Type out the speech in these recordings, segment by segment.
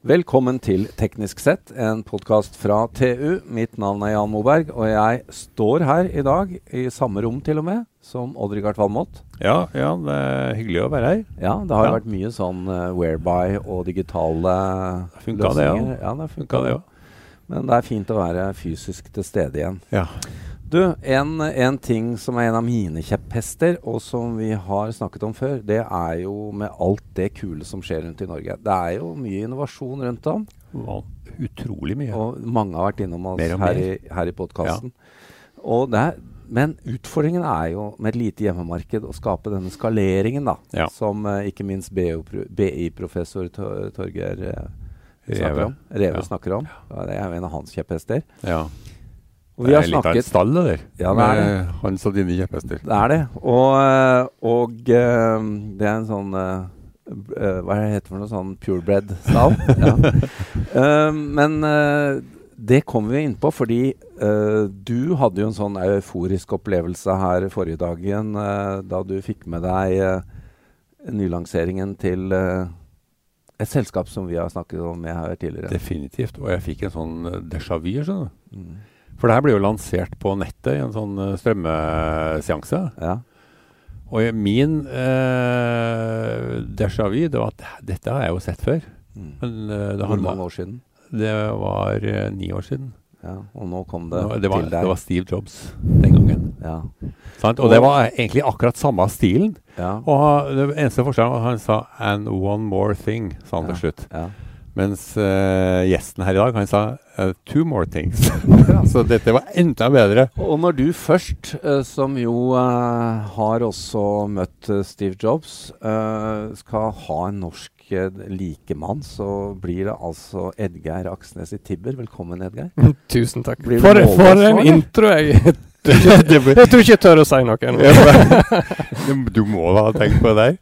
Velkommen til Teknisk sett, en podkast fra TU. Mitt navn er Jan Moberg, og jeg står her i dag, i samme rom til og med, som Odd-Rikard Valmot. Ja, ja, det er hyggelig å være her. Ja, det har Ja. vært mye sånn uh, whereby og digitale Funka det, ja. løsninger. Ja, det Funka det òg. Men det er fint å være fysisk til stede igjen. Ja. Du, en, en ting som er en av mine kjepphester, og som vi har snakket om før, det er jo med alt det kule som skjer rundt i Norge. Det er jo mye innovasjon rundt om. Var utrolig mye. Og mange har vært innom oss her i, her i podkasten. Men utfordringen er jo med et lite hjemmemarked å skape denne skaleringen, da. Ja. Som uh, ikke minst BI-professor Tor Torgeir eh, snakker Reve. om. Reve Ja. snakker om. Ja, det er jo en av hans kjepphester. Ja. Og vi det er litt av et snakket stall, det der. Ja, det er det. Hans og dine kjepphester. Det er det. Og, og eh, det er en sånn eh, eh, Hva heter det for noe sånn purebred-stall? ja. Eh, men det kommer vi inn på, fordi du hadde jo en sånn euforisk opplevelse her forrige dagen da du fikk med deg nylanseringen til et selskap som vi har snakket om her tidligere. Definitivt. Og jeg fikk en sånn déjà vu. skjønner du. Mm. For det her ble jo lansert på nettet i en sånn eh, strømmeseanse. Ja. Og min eh, déjà vu det var at dette har jeg jo sett før. Mm. Men eh, det, Hvor mange år siden? det var eh, ni år siden. Ja, og nå kom det, nå, det, var, til deg. det var Steve Jobs den gangen. ja. Sant? Og det var egentlig akkurat samme stilen. Ja. Og det eneste forskjellen var at han sa 'and one more thing', sa han til slutt. ja. Mens uh, gjesten her i dag, han sa uh, 'two more things'. Så dette var enda bedre. Og når du først, uh, som jo har også møtt Steve Jobs, eh, skal ha en norsk uh, likemann, så blir det altså Edgeir Aksnes i Tibber. Velkommen, Edgeir. Tusen takk. For, For, for en intro, jeg. Jeg tror ikke jeg tør å si noe. Du- må da ha tenkt på der.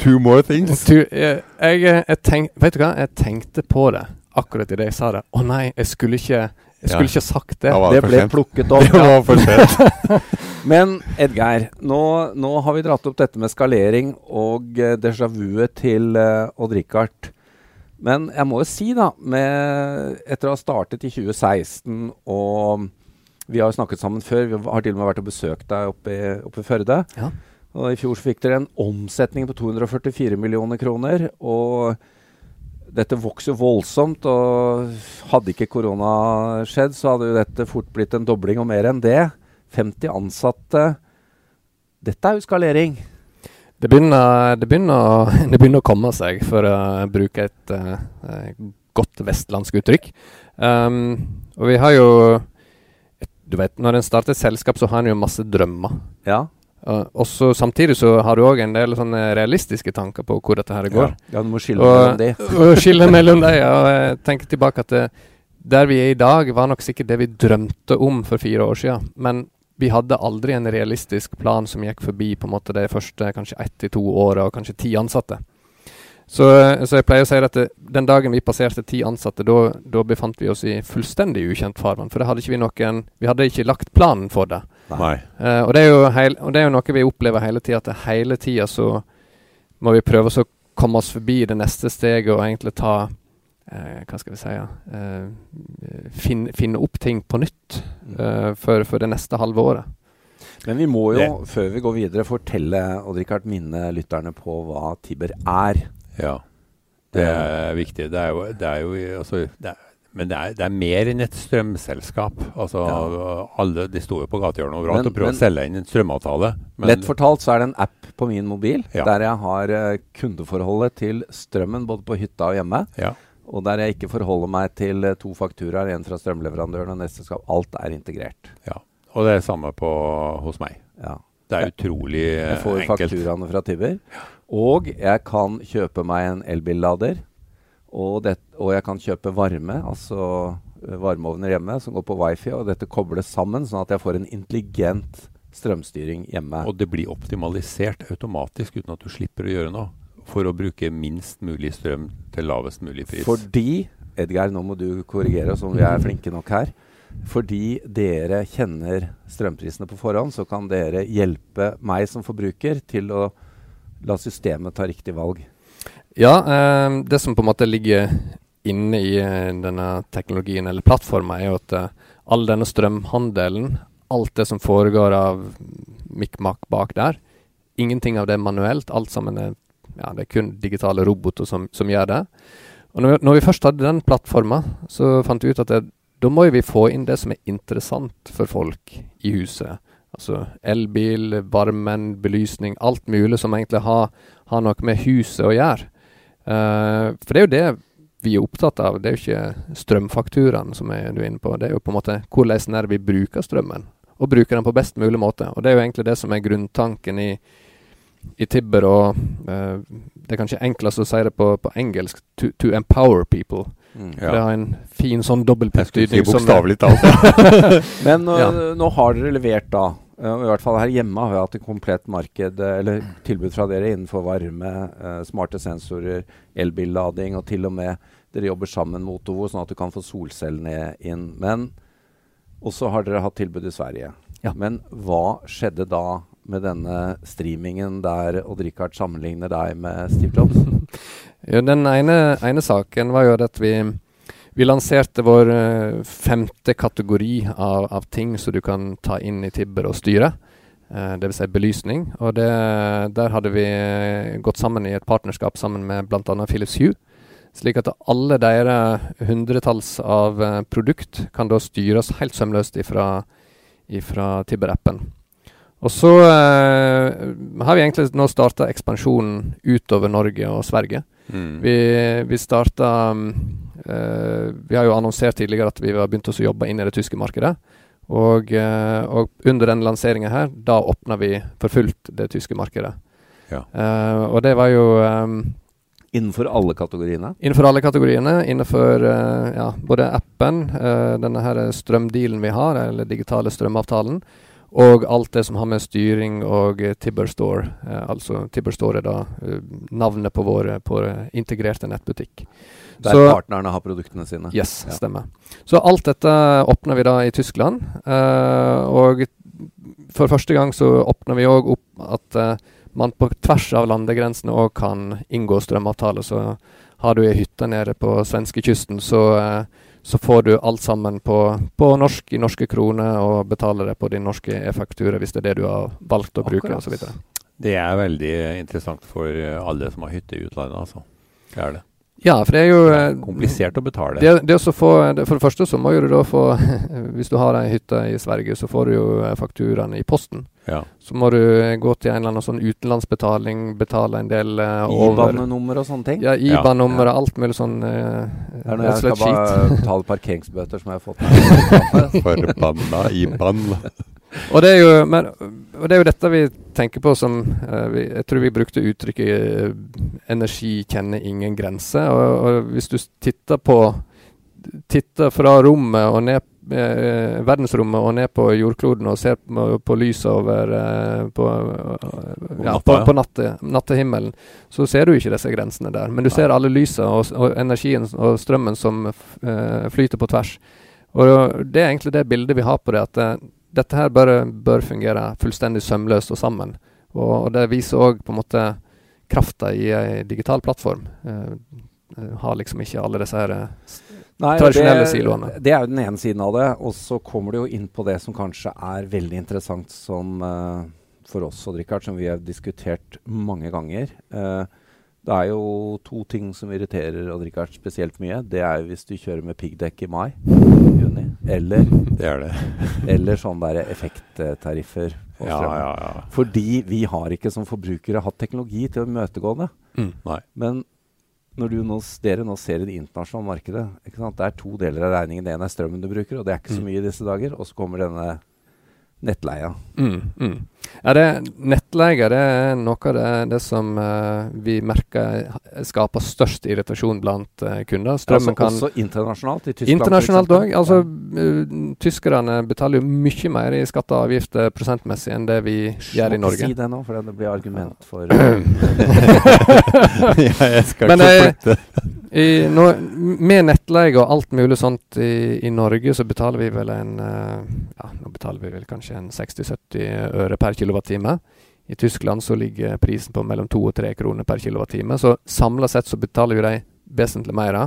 Two more things. Du, jeg, jeg, jeg tenk, vet du hva? Jeg tenkte på det akkurat idet jeg sa det. Å nei, jeg skulle ikke Jeg skulle Ja. ikke sagt det. Det, Det ble plukket opp. Det var for sent. Men Edgeir, nå, nå har vi dratt opp dette med skalering og uh, déjà vuet til uh, Odd-Rikard. Men jeg må jo si, da, med, etter å ha startet i 2016 og Vi har jo snakket sammen før. Vi har til og med vært og besøkt deg oppe i, oppe i Førde. Ja. Og I fjor fikk dere en omsetning på 244 millioner kroner. Og dette vokser voldsomt. Og hadde ikke korona skjedd, så hadde jo dette fort blitt en dobling og mer enn det. 50 ansatte. Dette er jo skalering. Det begynner, det, begynner, det begynner å komme seg, for å bruke et eh, godt vestlandsk uttrykk. Um, og vi har jo Du vet, når en starter et selskap, så har en jo masse drømmer. Ja. Og så Samtidig så har du òg en del sånne realistiske tanker på hvor dette her går. ja, du må skille Og- mellom de. Og skille mellom det, Ja, og jeg tenker tilbake at det, der vi er i dag, var nok sikkert det vi drømte om for fire år siden. Men vi hadde aldri en realistisk plan som gikk forbi på en måte de første kanskje ett til to åra, og kanskje ti ansatte. Så, så jeg pleier å si at det, den dagen vi passerte ti ansatte, da befant vi oss i fullstendig ukjent farvann. For det hadde vi noen Vi hadde ikke lagt planen for det. Nei. Uh, og, det er jo heil, og det er jo noe vi opplever hele tida, at det hele tida så må vi prøve å komme oss forbi det neste steget og egentlig ta uh, Hva skal vi si ja, eh, finne, finne opp ting på nytt eh, for, for det neste halve året. Men vi må jo, før vi går videre, fortelle og Rikard, minne lytterne på hva Tibber er. Ja. Det er viktig. Det er jo, det er jo altså, det er, Men det er, det er mer enn et strømselskap. Altså, alle, De sto jo på gatehjørnet overalt Men- og prøvde å selge inn en strømavtale. Men, Lett fortalt så er det en app på min mobil Ja. der jeg har eh, kundeforholdet til strømmen både på hytta og hjemme. ja. Og der jeg ikke forholder meg til eh, to fakturaer, en fra strømleverandøren og neste skal Alt er integrert. ja. Og det er samme på, hos meg. Ja. Det er utrolig Jeg eh, får enkelt. fakturaene fra Tibber. Og jeg kan kjøpe meg en elbillader. Og, det, og jeg kan kjøpe varme, altså eh, varmeovner hjemme som går på wifi. Og dette kobles sammen, sånn at jeg får en intelligent strømstyring hjemme. Og det blir optimalisert automatisk uten at du slipper å gjøre noe. For å bruke minst mulig strøm til lavest mulig pris. Fordi Edgeir, nå må du korrigere oss om vi er flinke nok her. Fordi dere kjenner strømprisene på forhånd, så kan dere hjelpe meg som forbruker til å la systemet ta riktig valg. Ja, eh, det som på en måte ligger inne i eh, denne teknologien eller plattforma, er jo at eh, all denne strømhandelen, alt det som foregår av mikk-makk bak der, ingenting av det er manuelt. Alt sammen er, ja, det er kun digitale roboter som, som gjør det. Og når vi, når vi først hadde den plattforma, så fant vi ut at det, da må vi få inn det som er interessant for folk i huset. Altså elbil, varmen, belysning, alt mulig som egentlig har, har noe med huset å gjøre. Uh, for det er jo det vi er opptatt av. Det er jo ikke strømfakturaen som er, du er inne på. Det er jo på en måte hvordan er det vi bruker strømmen, og bruker den på best mulig måte. Og det er jo egentlig det som er grunntanken i, i Tibber, og uh, det er kanskje enklest å si det på, på engelsk, to, to, empower people. Mm, ja. Det har en fin sånn dobbeltbetydning. Bokstavelig talt. Men nå, ja. nå har dere levert da Uh, I hvert fall her hjemme har vi hatt et komplett marked, eller tilbud fra dere innenfor varme, uh, smarte sensorer, elbillading, og til og med dere jobber sammen med Otovo, sånn at du kan få solcellene inn. Men også har dere hatt tilbud i Sverige. Ja. Men hva skjedde da med denne streamingen der Odd-Rikard sammenligner deg med Steve Jobs? jo, den ene, ene saken var jo at vi vi lanserte vår uh, femte kategori av, av, ting som du kan ta inn i Tibber og styre. Uh, Dvs. Si belysning. Og det, der hadde vi gått sammen i et partnerskap sammen med bl.a. Philips Hue. Slik at alle deres hundretalls av produkt kan da styres helt sømløst ifra, ifra Tibber-appen. Og så uh, har vi egentlig nå starta ekspansjonen utover Norge og Sverige. Mm. Vi, vi starta Uh, vi har jo annonsert tidligere at vi har begynt å jobbe inn i det tyske markedet. Og, uh, og under den lanseringa her, da åpna vi for fullt det tyske markedet. Ja. Uh, og det var jo um, Innenfor alle kategoriene? Innenfor alle kategoriene. Innenfor ja, både appen, denne her strømdealen vi har, eller digitale strømavtalen, og alt det som har med styring og Tibber Store. altså Tibber Store er da navnet på vår på integrerte nettbutikk. Der så, partnerne har produktene sine. Yes, ja. stemmer. Så alt dette åpner vi da i Tyskland. Uh, og for første gang så åpner vi òg opp at uh, man på tvers av landegrensene òg kan inngå strømavtale. Så har du ei hytte nede på svenskekysten, så, uh, så får du alt sammen på, på, norsk i norske kroner og betaler det på din norske e-faktura hvis det er det du har valgt å bruke osv. Det er veldig interessant for alle som har hytte i utlandet, altså. Det er det. Ja, for det er jo eh, Komplisert å betale. Det, det å få, for det første så må du da få Hvis du har ei hytte i Sverige, så får du jo fakturaen i posten. Ja. Så må du eh, gå til en eller annen sånn utenlandsbetaling, betale en del uh, over IBAN-nummer og sånne ting? Ja, IBAN-nummer og alt mulig sånn uh, Det er når jeg skal bare betale parkeringsbøter som jeg har fått. Forbanna IBAN. Og, det jo, men, og det er jo dette vi tenker på som uh, vi, Jeg tror vi brukte uttrykket 'energi kjenner ingen grenser'. Og, og hvis du titter på Titter fra rommet og ned uh, verdensrommet og ned på jordkloden og ser på, på lyset over på, ja, på, på natte, nattehimmelen, så ser du ikke disse grensene der. Men du ser alle lysene og, og, energien og strømmen som flyter på tvers. Og det er egentlig det bildet vi har på det, at dette her bør, bør fungere fullstendig sømløst og sammen. Og, og det viser òg på en måte krafta i ei digital plattform. Uh, har liksom ikke alle disse her Nei, tradisjonelle det, siloene. Det er jo den ene siden av det. Og så kommer du jo inn på det som kanskje er veldig interessant som, uh, for oss, og Richard, som vi har diskutert mange ganger. Uh, det er jo to ting som irriterer Odd Rikard spesielt mye. Det er hvis du kjører med piggdekk i mai. Juni. Eller, det det. eller sånn der effekttariffer. Ja, ja, ja. Fordi vi har ikke som forbrukere hatt teknologi til å imøtegå det. Mm, Men når nå, dere nå ser i det internasjonale markedet Det er to deler av regningen. Det ene er strømmen du bruker, og det er ikke så mm. mye i disse dager. Og så kommer denne nettleia. Mm, mm. Ja, det, nettleie det er noe av det, det som uh, vi merker skaper størst irritasjon blant uh, kunder. Strømmen altså, kan Også internasjonalt? I Tyskland? Internasjonalt òg. Altså, uh, tyskerne betaler jo mye mer i skatter og avgifter prosentmessig enn det vi Sj, gjør i Norge. Si det nå, for det blir argument for ja, jeg skal Men, ikke flytte. I, nå, med nettleie og alt mulig sånt i, i, Norge, så betaler vi vel en uh, Ja, nå betaler vi vel kanskje en 60-70 øre per kilowattime. I Tyskland så ligger prisen på mellom to og tre kroner per kilowattime. Så samla sett så betaler vi de vesentlig mer.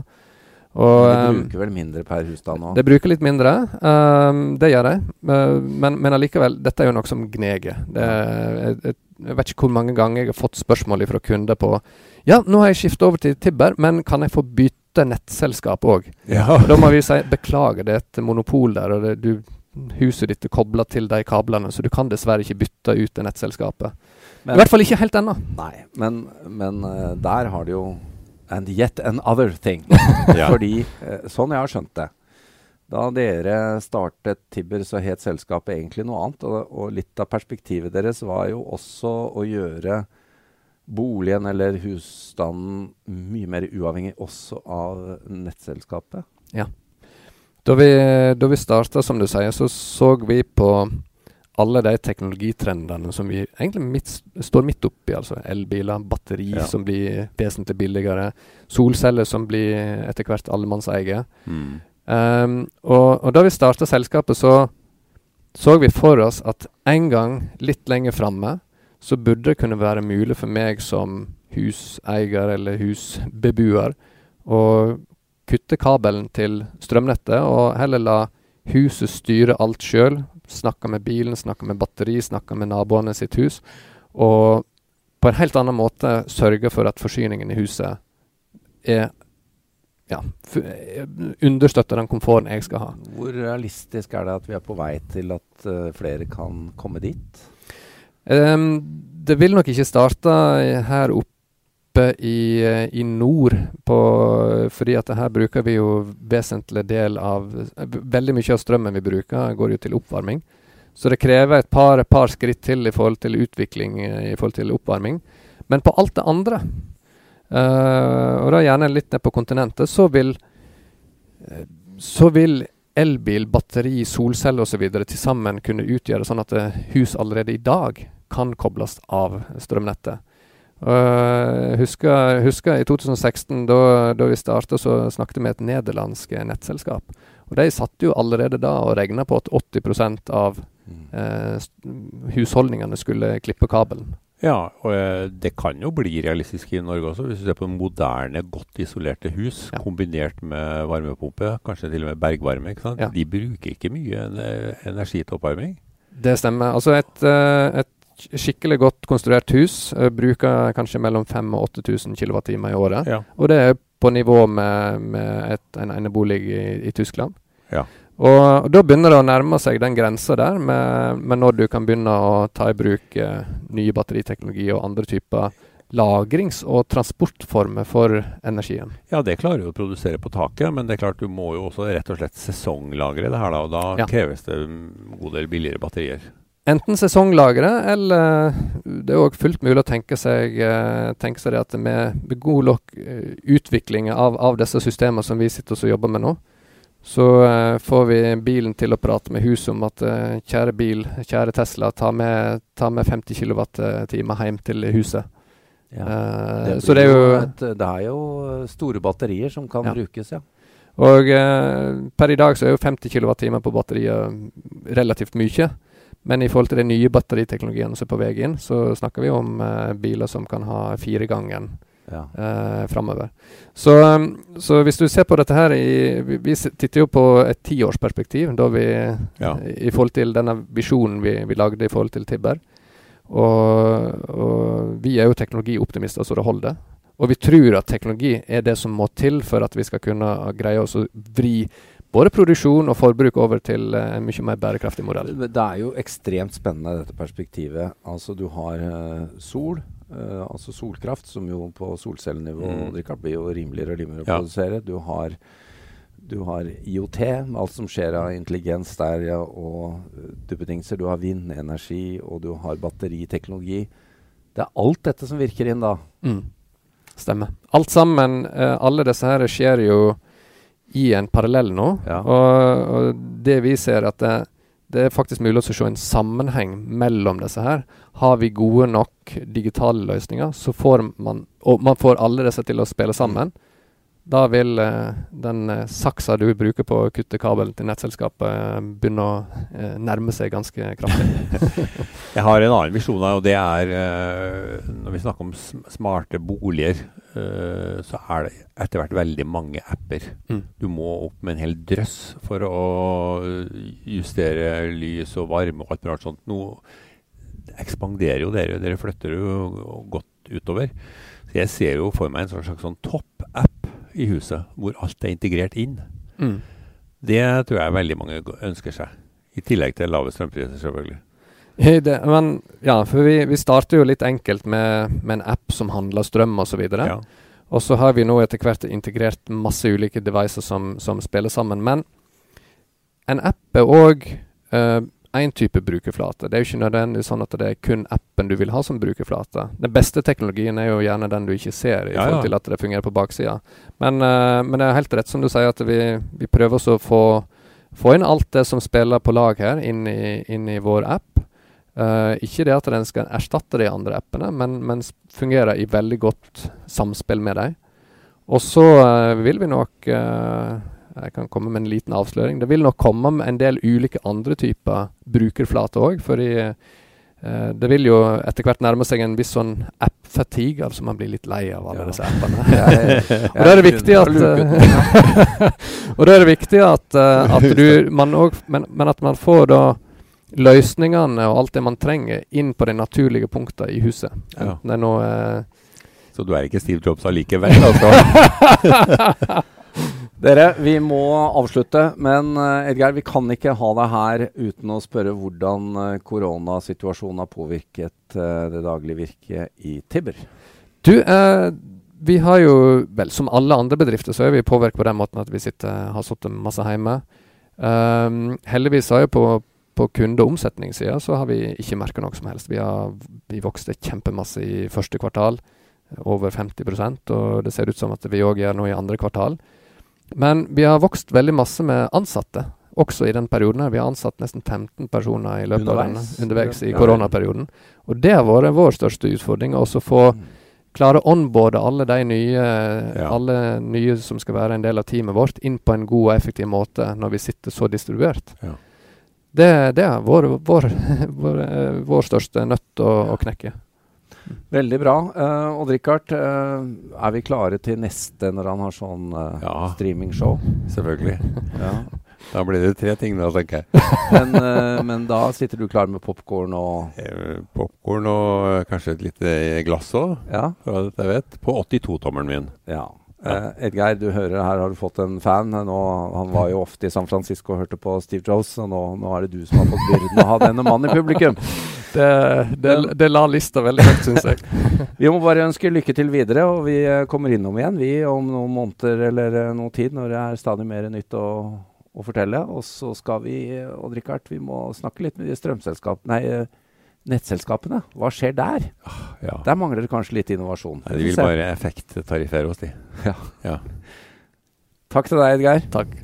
Og, De ehm, bruker vel mindre per husstand nå? det bruker litt mindre, um, det gjør de. Uh, men, men allikevel, dette er jo noe som gneger. Det, jeg, jeg vet ikke hvor mange ganger jeg har fått spørsmål fra kunder på Ja, nå har jeg skiftet over til Tibber, men kan jeg få bytte nettselskap òg? Ja. Da må vi si beklager, det er et monopol der, og det, du, huset ditt er kobla til de kablene, så du kan dessverre ikke bytte ut det nettselskapet. Men- I hvert fall ikke helt ennå. Nei, men, men eh, der har det jo And yet another thing. Ja. Fordi, eh, sånn jeg har skjønt det Da dere startet Tibber, så het selskapet egentlig noe annet. Og, og litt av perspektivet deres var jo også å gjøre boligen eller husstanden mye mer uavhengig også av nettselskapet. Da vi, da vi starta, som du sier, så så vi på alle de teknologitrendene som vi egentlig midt, står midt oppi. Altså elbiler, batteri Ja. som blir vesentlig billigere, solceller som blir etter hvert allemannseie. Mm. Um, og, og da vi starta selskapet, så så vi for oss at en gang litt lenger framme så burde det kunne være mulig for meg som huseier eller husbeboer å kutte kabelen til strømnettet og heller la huset styre alt sjøl. Snakke med bilen, snakke med batteri, snakke med naboene sitt hus. Og på en helt annen måte sørge for at forsyningen i huset er ja, understøtter den komforten jeg skal ha. Hvor realistisk er det at vi er på vei til at eh, flere kan komme dit? Ehm, det vil nok ikke starte her oppe i, eh, i nord, på, fordi at her bruker vi jo vesentlig del av Veldig mye av strømmen vi bruker, går jo til oppvarming. Så det krever et par, par skritt til i forhold til utvikling eh, i forhold til oppvarming. Men på alt det andre, uh, og da gjerne litt ned på kontinentet, så vil så vil elbil, batteri, solceller osv. til sammen kunne utgjøre sånn at eh, hus allerede i dag kan kobles av strømnettet. Uh, husker, husker i 2016, da, da vi starta, så snakket vi med et nederlandsk nettselskap. Og De satt jo allerede da og regna på at 80% av uh, husholdningene skulle klippe kabelen. Ja, og eh, det kan jo bli realistisk i Norge også. Hvis du ser på moderne, godt isolerte hus Ja. kombinert med varmepumpe, kanskje til og med bergvarme. ikke sant? Ja. De bruker ikke mye energi til oppvarming. Det stemmer. Altså et, eh, et skikkelig godt konstruert hus eh, bruker kanskje mellom 5000 og 8000 kWt i året. Ja. Og det er på nivå med, med et, en enebolig i, i Tyskland. Ja. Og, og da begynner det å nærme seg den grensa der med, med når du kan begynne å ta i bruk eh, nye batteriteknologi og andre typer lagrings- og transportformer for energien. Ja, det klarer du å produsere på taket, men det er klart du må jo også rett og slett sesonglagre det her, da. Og da Ja. kreves det en god del billigere batterier. Enten sesonglagre, eller det er òg fullt mulig å tenke seg, eh, tenke seg det at med, med god nok eh, utvikling av, av disse systemene som vi sitter og jobber med nå, så uh, får vi bilen til å prate med huset om at uh, kjære bil, kjære Tesla, ta med, ta med 50 kWt hjem til huset. Ja. Eh, Det, så det er jo et, det er jo store batterier som kan Ja. brukes, ja. Og eh, per i dag så er jo 50 kWt på batteriet relativt mye. Men i forhold til de nye batteriteknologiene som er på vei inn, så snakker vi om eh, biler som kan ha fire firegangen ja. eh, framover. Så, um, så hvis du ser på dette her i Vi, vi titter jo på et tiårsperspektiv, da vi Ja. i forhold til denne visjonen vi, vi lagde i forhold til Tibber. Og, og vi er jo teknologioptimister så det holder. Og vi tror at teknologi er det som må til for at vi skal kunne greie oss å vri både produksjon og forbruk over til eh, en mye mer bærekraftig modell. Det det er jo ekstremt spennende dette perspektivet. Altså du har uh, sol, eh, altså solkraft, som jo på solcellenivå Mm. Richard, blir jo rimeligere og rimeligere å produsere. Du har, du har IOT, alt som skjer av intelligens der, ja, og uh, duppedingser. Du har vindenergi, og du har batteriteknologi. Det er alt dette som virker inn da. Mm. Stemmer. Alt sammen, uh, alle disse her skjer jo i en parallell nå. Ja. Og, og det vi ser at det, det er faktisk mulig å se en sammenheng mellom disse her. Har vi gode nok digitale løsninger, så får man Og man får alle disse til å spille sammen. Da vil eh, den eh, saksa du bruker på å kutte kabelen til nettselskapet, eh, begynne å nærme seg ganske kraftig. Jeg har en annen visjon, og det er Når vi snakker om smarte boliger, så er det etter hvert veldig mange apper. Mm. Du må opp med en hel drøss for å justere lys og varme og alt mulig sånt. Nå ekspanderer jo dere, dere flytter jo godt utover. Så jeg ser jo for meg en sånn slags sånn topp-app i huset, hvor alt er integrert inn. Mm. Det tror jeg veldig mange ønsker seg. I tillegg til lave strømpriser, selvfølgelig. Det, men ja, for vi, vi starter jo litt enkelt med, med en app som handler strøm osv. Ja. Og så har vi nå etter hvert integrert masse ulike devices som, som spiller sammen. Men en app er òg én type brukerflate. Det er jo ikke nødvendigvis sånn at det er kun appen du vil ha som brukerflate. Den beste teknologien er jo gjerne den du ikke ser, i Ja, forhold til at det fungerer på baksida. Men, uh, men det er helt rett som du sier, at vi, vi prøver også å få, få inn alt det som spiller på lag her, inn i, inn i vår app. Uh, ikke det at den skal erstatte de andre appene, men, men fungerer i veldig godt samspill med dem. Og så uh, vil vi nok eh, Jeg kan komme med en liten avsløring. Det vil nok komme med en del ulike andre typer brukerflater òg, fordi eh, det vil jo etter hvert nærme seg en viss sånn app-fatigue, altså man blir litt lei av alle Ja. disse appene. Og da er det viktig at. Og da er det viktig at, eh, at du man også, men, men at man får da løsningene og alt det man trenger, inn på de naturlige punktene i huset. Ja. Enten det er noe eh, Så du er ikke Steve Jobs allikevel, altså? Dere, vi må avslutte. Men eh, Edgeir, vi kan ikke ha deg her uten å spørre hvordan eh, koronasituasjonen har påvirket eh, det daglige virket i Tibber. Du, eh, vi har jo Vel, som alle andre bedrifter så er vi påvirket på den måten at vi sitter, har sittet masse hjemme. Um, heldigvis har jo på, på kunde- og omsetningssida så har vi ikke merka noe som helst. Vi, har, vi vokste kjempemasse i første kvartal, over 50% og det ser ut som at vi òg gjør noe i andre kvartal. Men vi har vokst veldig masse med ansatte, også i den perioden. her. Vi har ansatt nesten 15 personer i løpet av Underveis. denne, underveis i koronaperioden. Og det har vært vår største utfordring. å få klare å onboarde alle de nye, alle nye som skal være en del av teamet vårt, inn på en god og effektiv måte når vi sitter så distribuert. Ja. Det, det er vår, vår, vår, eh, vår største nøtt å, å knekke. Veldig bra. Uh, Odd-Rikard, uh, er vi klare til neste når han har sånn uh, Ja. streamingshow? Selvfølgelig. Ja. Da blir det tre ting, da, tenker jeg. Men, uh, men da sitter du klar med popkorn og Popkorn og kanskje et lite glass òg, Ja. for alt jeg vet. På 82-tommelen min. ja. Uh, Edgeir, du hører her har du fått en fan. Nå, han var jo ofte i San Francisco og hørte på Steve Jobs, og nå, nå er det du som har fått byrden å ha denne mannen i publikum. Det, det, det la lista veldig høyt, syns jeg. Vi må bare ønske lykke til videre, og vi eh, kommer innom igjen vi om noen måneder eller eh, noen tid når det er stadig mer nytt å, å fortelle. Og så skal vi, eh, Odd Rikard, vi må snakke litt med de strømselskapene, nei, nettselskapene. Hva skjer der? Ja. Der mangler det kanskje litt innovasjon. Nei, de vil bare effekttariffere oss, de. Ja. Ja. Takk til deg, Edgeir. Takk.